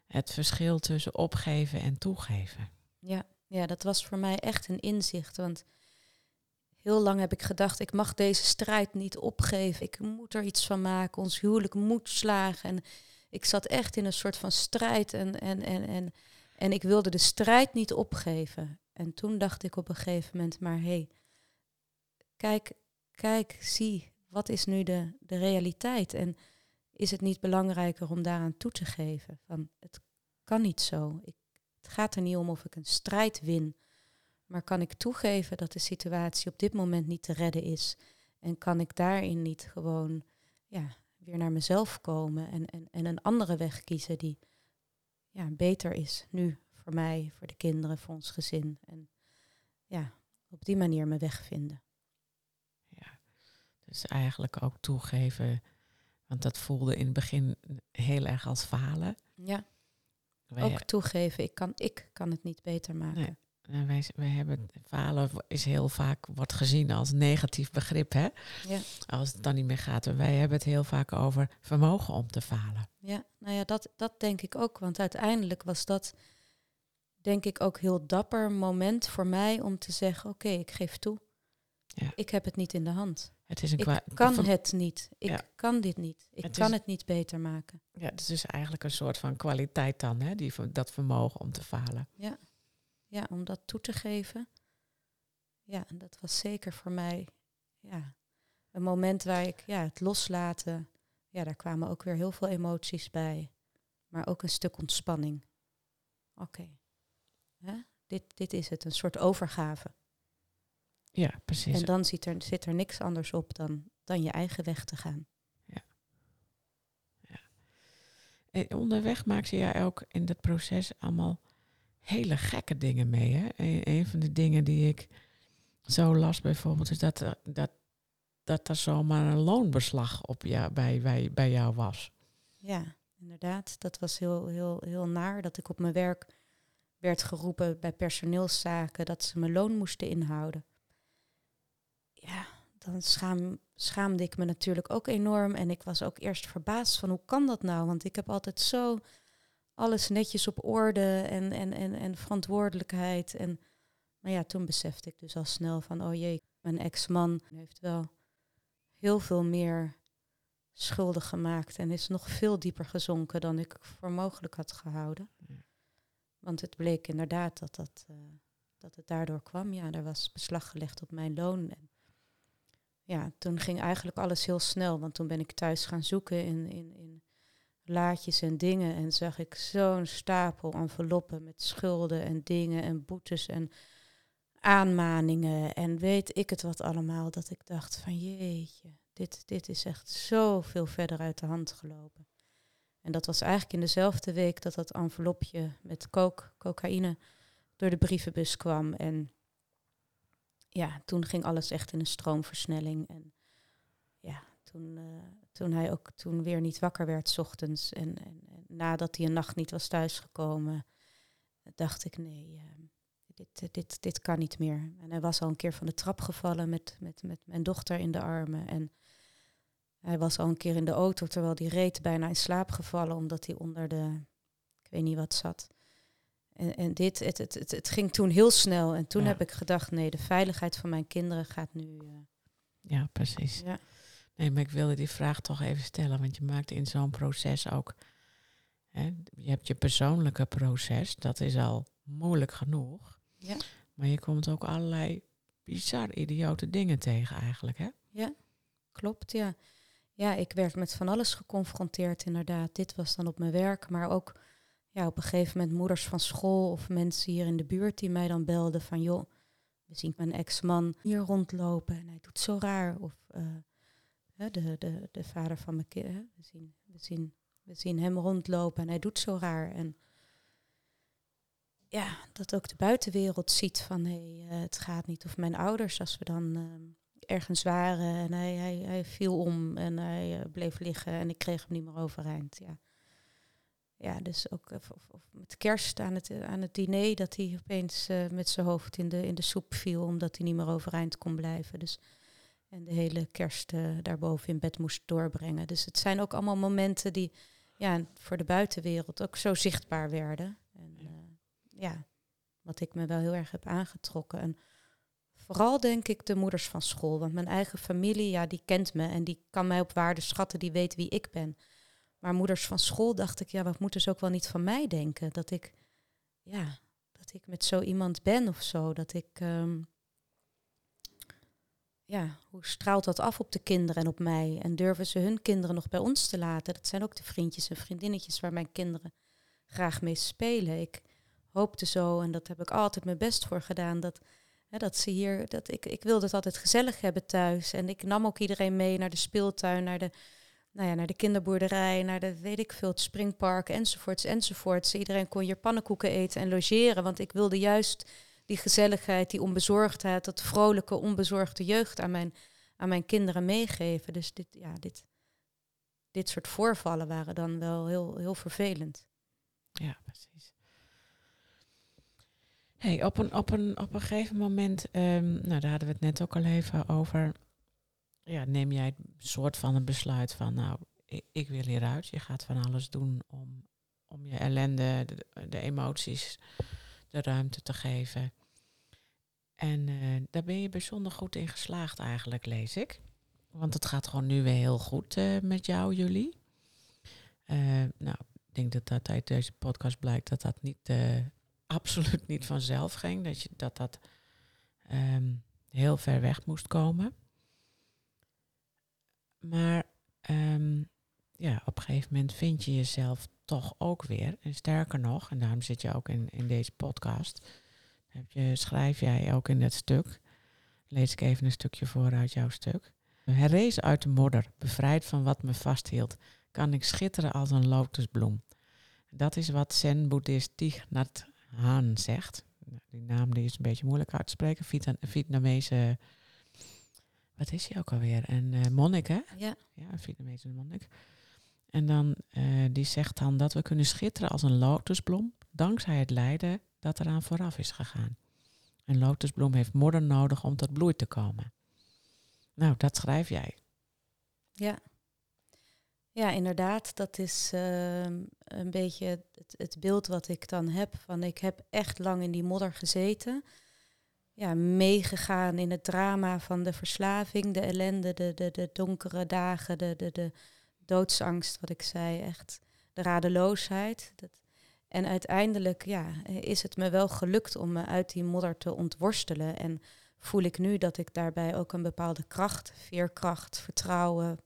het verschil tussen opgeven en toegeven. Ja, ja, dat was voor mij echt een inzicht. Want heel lang heb ik gedacht, ik mag deze strijd niet opgeven. Ik moet er iets van maken. Ons huwelijk moet slagen. En ik zat echt in een soort van strijd en, en, en, en, en ik wilde de strijd niet opgeven. En toen dacht ik op een gegeven moment, maar hé, hey, kijk, kijk, zie, wat is nu de, de realiteit? En is het niet belangrijker om daaraan toe te geven? Van, het kan niet zo. Ik, het gaat er niet om of ik een strijd win, maar kan ik toegeven dat de situatie op dit moment niet te redden is? En kan ik daarin niet gewoon ja, weer naar mezelf komen en, en, en een andere weg kiezen die ja, beter is nu voor mij, voor de kinderen, voor ons gezin. En ja, op die manier mijn weg vinden. Ja, dus eigenlijk ook toegeven, want dat voelde in het begin heel erg als falen. Ja, ook toegeven, ik kan, ik kan het niet beter maken. Nee. wij, wij hebben falen is heel vaak wordt gezien als negatief begrip, hè? Ja. Als het dan niet meer gaat. En wij hebben het heel vaak over vermogen om te falen. Ja, nou ja, dat, dat denk ik ook. Want uiteindelijk was dat denk ik ook heel dapper moment voor mij om te zeggen, oké, ik geef toe. Ja. Ik heb het niet in de hand. Het is een ik kan het niet. Ik kan dit niet. Ik kan het niet beter maken. Ja, het is eigenlijk een soort van kwaliteit dan, hè? Die, dat vermogen om te falen. Ja. ja, om dat toe te geven. Ja, en dat was zeker voor mij ja, een moment waar ik ja, het loslaten, ja, daar kwamen ook weer heel veel emoties bij. Maar ook een stuk ontspanning. Oké, Hè? Dit, dit is het, een soort overgave. Ja, precies. En dan zit er, zit er niks anders op dan, dan je eigen weg te gaan. Ja. ja. En onderweg maakte jij ook in dat proces allemaal hele gekke dingen mee. Hè? Een, van de dingen die ik zo las bijvoorbeeld, is dat er, dat, dat er zomaar een loonbeslag op jou, bij, bij, bij jou was. Ja, inderdaad. Dat was heel, heel, heel naar dat ik op mijn werk werd geroepen bij personeelszaken dat ze mijn loon moesten inhouden. Ja, dan schaam, schaamde ik me natuurlijk ook enorm. En ik was ook eerst verbaasd van hoe kan dat nou? Want ik heb altijd zo alles netjes op orde en, en, en, en verantwoordelijkheid. En maar ja, toen besefte ik dus al snel van, oh jee, mijn ex-man heeft wel heel veel meer schuldig gemaakt en is nog veel dieper gezonken dan ik voor mogelijk had gehouden. Want het bleek inderdaad dat, dat, uh, dat het daardoor kwam. Ja, er was beslag gelegd op mijn loon. En ja, toen ging eigenlijk alles heel snel. Want toen ben ik thuis gaan zoeken in, in, in laadjes en dingen. En zag ik zo'n stapel enveloppen met schulden en dingen en boetes en aanmaningen. En weet ik het wat allemaal. Dat ik dacht van jeetje, dit, dit is echt zoveel verder uit de hand gelopen. En dat was eigenlijk in dezelfde week dat dat envelopje met coke, cocaïne door de brievenbus kwam. En ja, toen ging alles echt in een stroomversnelling. En ja, toen, uh, toen hij ook toen weer niet wakker werd ochtends en, en, nadat hij een nacht niet was thuisgekomen, dacht ik nee, uh, dit, dit, dit kan niet meer. En hij was al een keer van de trap gevallen met, met, met mijn dochter in de armen. En Hij was al een keer in de auto terwijl hij reed bijna in slaap gevallen omdat hij onder de, ik weet niet wat zat. En, en dit, het, het, het, het ging toen heel snel. En toen Ja. heb ik gedacht, nee, de veiligheid van mijn kinderen gaat nu. eh, Ja, precies. ja. Nee, maar ik wilde die vraag toch even stellen, want je maakt in zo'n proces ook. Hè, je hebt je persoonlijke proces, dat is al moeilijk genoeg. Ja. Maar je komt ook allerlei bizar idiote dingen tegen eigenlijk, hè? Klopt, ja. Ja, ik werd met van alles geconfronteerd, inderdaad. Dit was dan op mijn werk, maar ook ja, op een gegeven moment moeders van school of mensen hier in de buurt die mij dan belden van joh, we zien mijn ex-man hier rondlopen en hij doet zo raar. Of eh, de, de, de vader van mijn kind, we zien, we, zien, we zien hem rondlopen en hij doet zo raar. En ja, dat ook de buitenwereld ziet van hé, eh, het gaat niet. Of mijn ouders, als we dan ehm, ergens waren en hij, hij, hij viel om en hij eh, bleef liggen en ik kreeg hem niet meer overeind. Ja, ja dus ook of, of met kerst aan het, aan het diner dat hij opeens eh, met zijn hoofd in de, in de soep viel omdat hij niet meer overeind kon blijven. Dus, en de hele kerst eh, daarboven in bed moest doorbrengen. Dus het zijn ook allemaal momenten die ja, voor de buitenwereld ook zo zichtbaar werden. En eh, ja, wat ik me wel heel erg heb aangetrokken. En vooral denk ik de moeders van school. Want mijn eigen familie, ja, die kent me en die kan mij op waarde schatten, die weet wie ik ben. Maar moeders van school dacht ik, ja, wat moeten ze ook wel niet van mij denken? Dat ik, ja, dat ik met zo iemand ben of zo. Dat ik, ehm, ja, hoe straalt dat af op de kinderen en op mij? En durven ze hun kinderen nog bij ons te laten? Dat zijn ook de vriendjes en vriendinnetjes waar mijn kinderen graag mee spelen. Ik hoopte zo, en dat heb ik altijd mijn best voor gedaan, dat, hè, dat ze hier, dat ik, ik wilde het altijd gezellig hebben thuis. En ik nam ook iedereen mee naar de speeltuin, naar de, nou ja, naar de kinderboerderij, naar de, weet ik veel, het springpark, enzovoorts, enzovoorts. Iedereen kon hier pannenkoeken eten en logeren, want ik wilde juist die gezelligheid, die onbezorgdheid, dat vrolijke, onbezorgde jeugd aan mijn, aan mijn kinderen meegeven. Dus dit, ja, dit, dit soort voorvallen waren dan wel heel, heel vervelend. Ja, precies. Hey, op, een, op, een, op een gegeven moment, ehm, nou daar hadden we het net ook al even over. Ja, neem jij het soort van een besluit van, nou, ik, wil hieruit. Je gaat van alles doen om, om je ellende, de, emoties, de ruimte te geven. En eh, daar ben je bijzonder goed in geslaagd eigenlijk, lees ik. Want het gaat gewoon nu weer heel goed eh, met jou, jullie. Eh, nou, ik denk dat dat uit deze podcast blijkt dat dat niet, absoluut niet vanzelf ging. Dat je, dat, dat ehm, heel ver weg moest komen. Maar ehm, ja, op een gegeven moment vind je jezelf toch ook weer. En sterker nog, en daarom zit je ook in, in deze podcast. Heb je, schrijf jij ook in dat stuk. Lees ik even een stukje voor uit jouw stuk. Herrezen uit de modder, bevrijd van wat me vasthield, kan ik schitteren als een lotusbloem. Dat is wat zen-boeddhist Thich Hanh zegt. Die naam die is een beetje moeilijk uit te spreken. Vietna- Vietnamese, wat is hij ook alweer? Een eh, monnik, hè? Ja, Ja, een Vietnamese monnik. En dan, eh, die zegt dan dat we kunnen schitteren als een lotusbloem, dankzij het lijden dat eraan vooraf is gegaan. Een lotusbloem heeft modder nodig om tot bloei te komen. Nou, dat schrijf jij. Ja. Ja, inderdaad. Dat is ehm, een beetje het, beeld wat ik dan heb. Van ik heb echt lang in die modder gezeten. Ja, meegegaan in het drama van de verslaving, de ellende, de, de, de donkere dagen, de, de, de doodsangst, wat ik zei. Echt de radeloosheid. Dat, en uiteindelijk ja, is het me wel gelukt om me uit die modder te ontworstelen. En voel ik nu dat ik daarbij ook een bepaalde kracht, veerkracht, vertrouwen,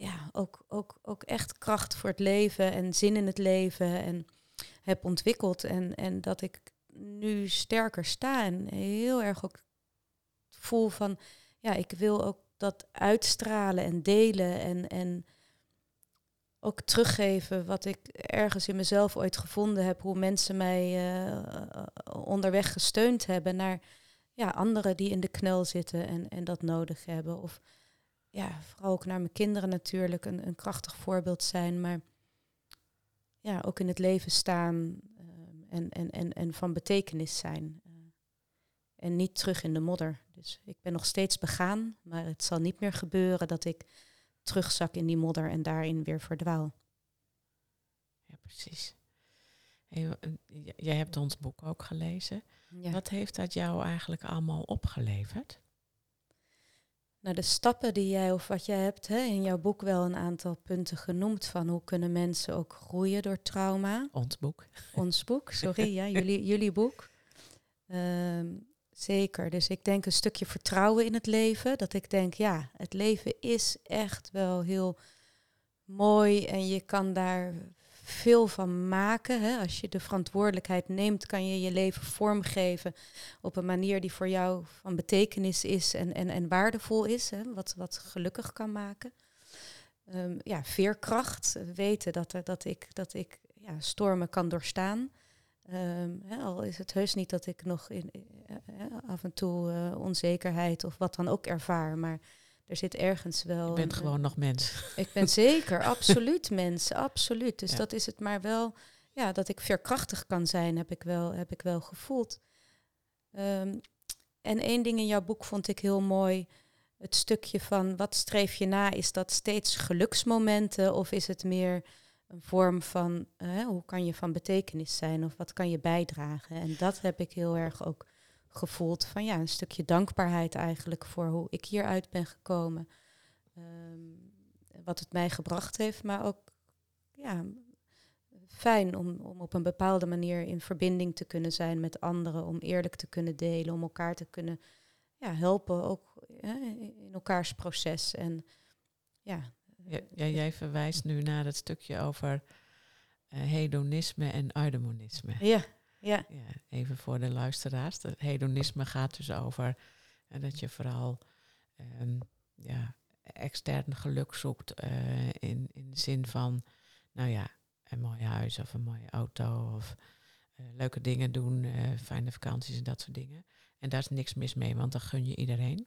ja, ook, ook, ook echt kracht voor het leven en zin in het leven en heb ontwikkeld. En, en dat ik nu sterker sta en heel erg ook voel van, ja, ik wil ook dat uitstralen en delen en, en ook teruggeven wat ik ergens in mezelf ooit gevonden heb, hoe mensen mij uh, onderweg gesteund hebben naar ja, anderen die in de knel zitten en, en dat nodig hebben. Of ja, vooral ook naar mijn kinderen natuurlijk een, een krachtig voorbeeld zijn, maar ja, ook in het leven staan uh, en, en, en, en van betekenis zijn. Uh, en niet terug in de modder. Dus ik ben nog steeds begaan, maar het zal niet meer gebeuren dat ik terugzak in die modder en daarin weer verdwaal. Ja, precies. Hey, eh, jij hebt ons boek ook gelezen. Ja. Wat heeft dat jou eigenlijk allemaal opgeleverd? Nou, de stappen die jij of wat jij hebt hè, in jouw boek wel een aantal punten genoemd van hoe kunnen mensen ook groeien door trauma. Ons boek. Ons boek, sorry, ja, jullie, jullie boek. Ehm, zeker. Dus ik denk een stukje vertrouwen in het leven. Dat ik denk, ja, het leven is echt wel heel mooi en je kan daar veel van maken. Hè? Als je de verantwoordelijkheid neemt, kan je je leven vormgeven op een manier die voor jou van betekenis is en, en, en waardevol is. Hè? Wat, wat gelukkig kan maken. Ehm, ja, veerkracht. eh, Weten dat, dat ik, dat ik ja, stormen kan doorstaan. Ehm, hè, al is het heus niet dat ik nog in, eh, eh, af en toe eh, onzekerheid of wat dan ook ervaar. Maar er zit ergens wel. Je bent een- gewoon nog mens. ik ben zeker, absoluut mensen, absoluut. Dus Ja. dat is het maar wel, ja, dat ik veerkrachtig kan zijn, heb ik wel, heb ik wel gevoeld. Ehm, en één ding in jouw boek vond ik heel mooi. Het stukje van wat streef je na? Is dat steeds geluksmomenten of is het meer een vorm van eh, hoe kan je van betekenis zijn of wat kan je bijdragen? En dat heb ik heel erg ook gevoeld van ja, een stukje dankbaarheid eigenlijk voor hoe ik hieruit ben gekomen. Ehm, wat het mij gebracht heeft, maar ook ja, fijn om, om op een bepaalde manier in verbinding te kunnen zijn met anderen, om eerlijk te kunnen delen, om elkaar te kunnen ja, helpen, ook hè, in elkaars proces. En ja, Ja, ja, jij verwijst nu naar het stukje over eh, hedonisme en eudemonisme. ja, ja, Ja, even voor de luisteraars. Het hedonisme gaat dus over eh, dat je vooral ehm, ja, extern geluk zoekt eh, in, in de zin van, nou ja, een mooi huis of een mooie auto of eh, leuke dingen doen, fijne vakanties en dat soort dingen. En daar is niks mis mee, want dat gun je iedereen.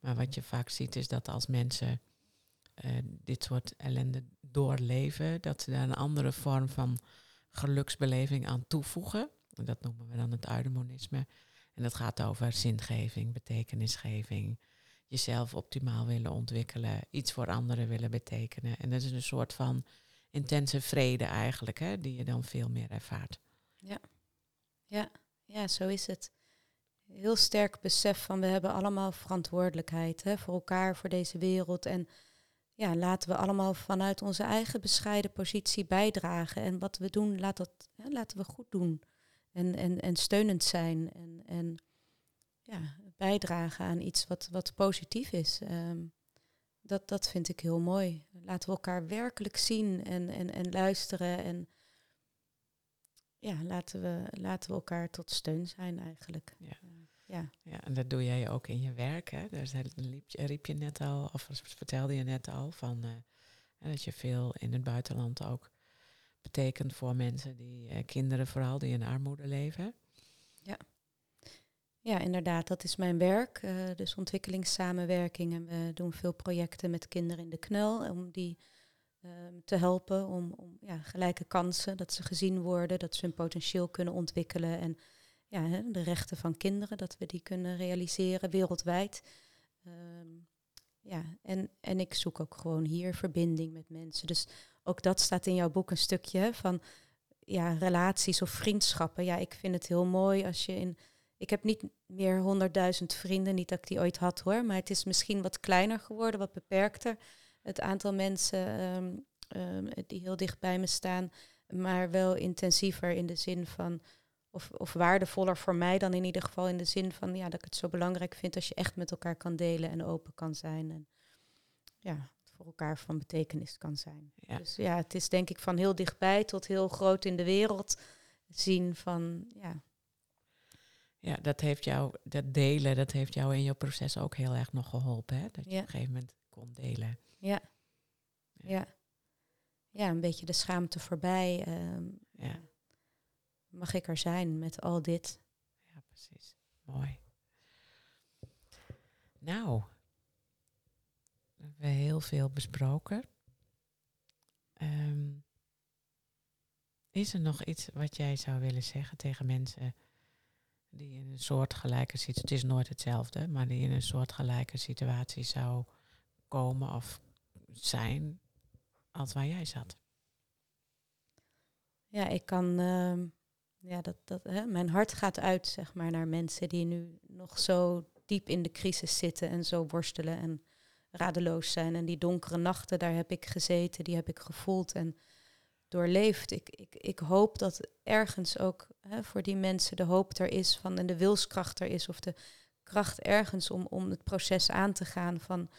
Maar wat je vaak ziet is dat als mensen dit soort ellende doorleven, dat ze daar een andere vorm van geluksbeleving aan toevoegen. Dat noemen we dan het eudemonisme. En dat gaat over zingeving, betekenisgeving, jezelf optimaal willen ontwikkelen, iets voor anderen willen betekenen. En dat is een soort van intense vrede eigenlijk, hè, die je dan veel meer ervaart. ja, zo is het. Heel sterk besef van we hebben allemaal verantwoordelijkheid hè, voor elkaar, voor deze wereld. En ja, laten we allemaal vanuit onze eigen bescheiden positie bijdragen. En wat we doen, laat dat, hè, laten we goed doen. En, en, en steunend zijn. En, en ja, bijdragen aan iets wat, wat positief is. Ehm, dat, dat vind ik heel mooi. Laten we elkaar werkelijk zien en, en, en luisteren. En ja, laten we, laten we elkaar tot steun zijn eigenlijk. Ja. Eh, ja. Ja, en dat doe jij ook in je werk. Hè? Daar zei- liep je- riep je net al, of vertelde je net al, van, eh, dat je veel in het buitenland ook betekent voor mensen die, eh, kinderen vooral, die in armoede leven. Ja, inderdaad, dat is mijn werk. eh, dus ontwikkelingssamenwerking. En we doen veel projecten met kinderen in de knel om die ehm, te helpen om, om ja, gelijke kansen, dat ze gezien worden, dat ze hun potentieel kunnen ontwikkelen en ja, hè, de rechten van kinderen, dat we die kunnen realiseren wereldwijd. Ehm, ja, en, en ik zoek ook gewoon hier verbinding met mensen. Dus ook dat staat in jouw boek een stukje van ja, relaties of vriendschappen. Ja, ik vind het heel mooi als je in ik heb niet meer honderdduizend vrienden, niet dat ik die ooit had hoor, maar het is misschien wat kleiner geworden, wat beperkter. Het aantal mensen ehm, ehm, die heel dicht bij me staan, maar wel intensiever in de zin van, of, of waardevoller voor mij dan in ieder geval in de zin van, ja, dat ik het zo belangrijk vind als je echt met elkaar kan delen en open kan zijn en ja, voor elkaar van betekenis kan zijn. Ja. Dus ja, het is denk ik van heel dichtbij tot heel groot in de wereld zien van, ja, Ja, dat heeft jou, dat delen, dat heeft jou in je proces ook heel erg nog geholpen. Hè? Dat je Ja. op een gegeven moment kon delen. Ja. Ja. Ja, een beetje de schaamte voorbij. ehm, Ja. Mag ik er zijn met al dit? Ja, precies. Mooi. Nou, we heel veel besproken. Ehm, is er nog iets wat jij zou willen zeggen tegen mensen die in een soortgelijke situatie, het is nooit hetzelfde, maar die in een soortgelijke situatie zou komen of zijn als waar jij zat. Ja, ik kan. ehm, ja, dat, dat, hè, mijn hart gaat uit, zeg maar, naar mensen die nu nog zo diep in de crisis zitten en zo worstelen en radeloos zijn. En die donkere nachten, daar heb ik gezeten, die heb ik gevoeld en doorleefd. Ik, ik, ik hoop dat ergens ook hè, voor die mensen de hoop er is van en de wilskracht er is, of de kracht ergens om, om het proces aan te gaan van,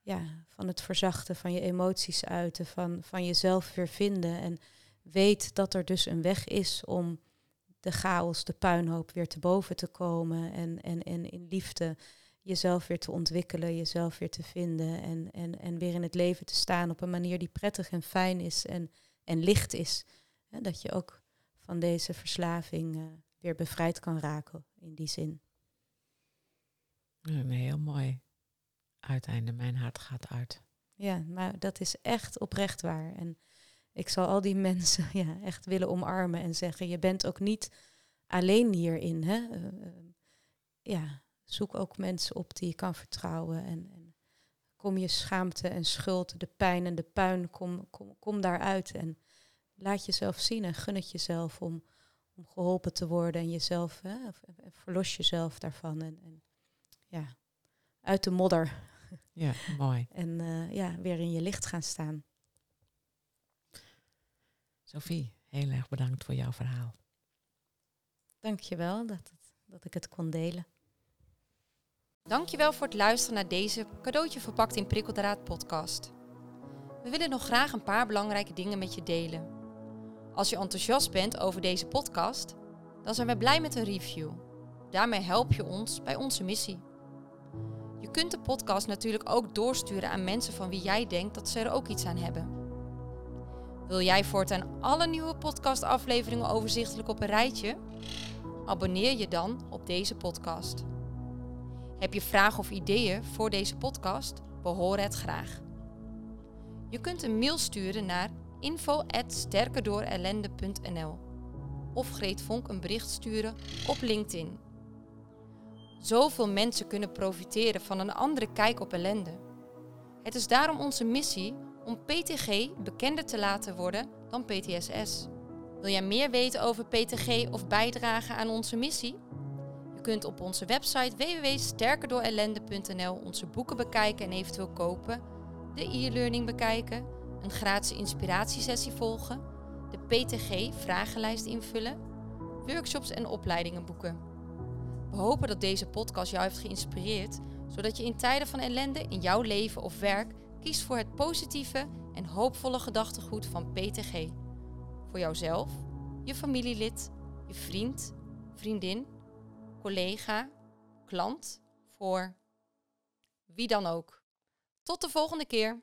ja, van het verzachten, van je emoties uiten, van, van jezelf weer vinden. En weet dat er dus een weg is om de chaos, de puinhoop weer te boven te komen en, en, en in liefde jezelf weer te ontwikkelen, jezelf weer te vinden en, en, en weer in het leven te staan op een manier die prettig en fijn is en, en licht is. Hè, dat je ook van deze verslaving eh, weer bevrijd kan raken in die zin. Een heel mooi uiteinde. Mijn hart gaat uit. Ja, maar dat is echt oprecht waar. En ik zal al die mensen ja, echt willen omarmen en zeggen, je bent ook niet alleen hierin. Hè? Eh, eh, ja, zoek ook mensen op die je kan vertrouwen. En, en kom je schaamte en schuld, de pijn en de puin, kom, kom, kom daaruit. En laat jezelf zien en gun het jezelf om, om geholpen te worden. En jezelf, hè, verlos jezelf daarvan. En, en ja, uit de modder. Ja, mooi. En eh, ja, weer in je licht gaan staan. Sophie, heel erg bedankt voor jouw verhaal. Dankjewel dat, het, dat ik het kon delen. Dankjewel voor het luisteren naar deze cadeautje verpakt in prikkeldraad podcast. We willen nog graag een paar belangrijke dingen met je delen. Als je enthousiast bent over deze podcast, dan zijn we blij met een review. Daarmee help je ons bij onze missie. Je kunt de podcast natuurlijk ook doorsturen aan mensen van wie jij denkt dat ze er ook iets aan hebben. Wil jij voortaan alle nieuwe podcastafleveringen overzichtelijk op een rijtje? Abonneer je dan op deze podcast. Heb je vragen of ideeën voor deze podcast? Horen het graag. Je kunt een mail sturen naar info@sterkerdoorellende.nl of Greet Vonk een bericht sturen op LinkedIn. Zoveel mensen kunnen profiteren van een andere kijk op ellende. Het is daarom onze missie om PTG bekender te laten worden dan PTSS. Wil jij meer weten over PTG of bijdragen aan onze missie? Je kunt op onze website www.sterkerdoorellende.nl onze boeken bekijken en eventueel kopen, de e-learning bekijken, een gratis inspiratiesessie volgen, de PTG-vragenlijst invullen, workshops en opleidingen boeken. We hopen dat deze podcast jou heeft geïnspireerd, zodat je in tijden van ellende in jouw leven of werk kiest voor het positieve en hoopvolle gedachtegoed van PTG. Voor jouzelf, je familielid, je vriend, vriendin, collega, klant, voor wie dan ook. Tot de volgende keer.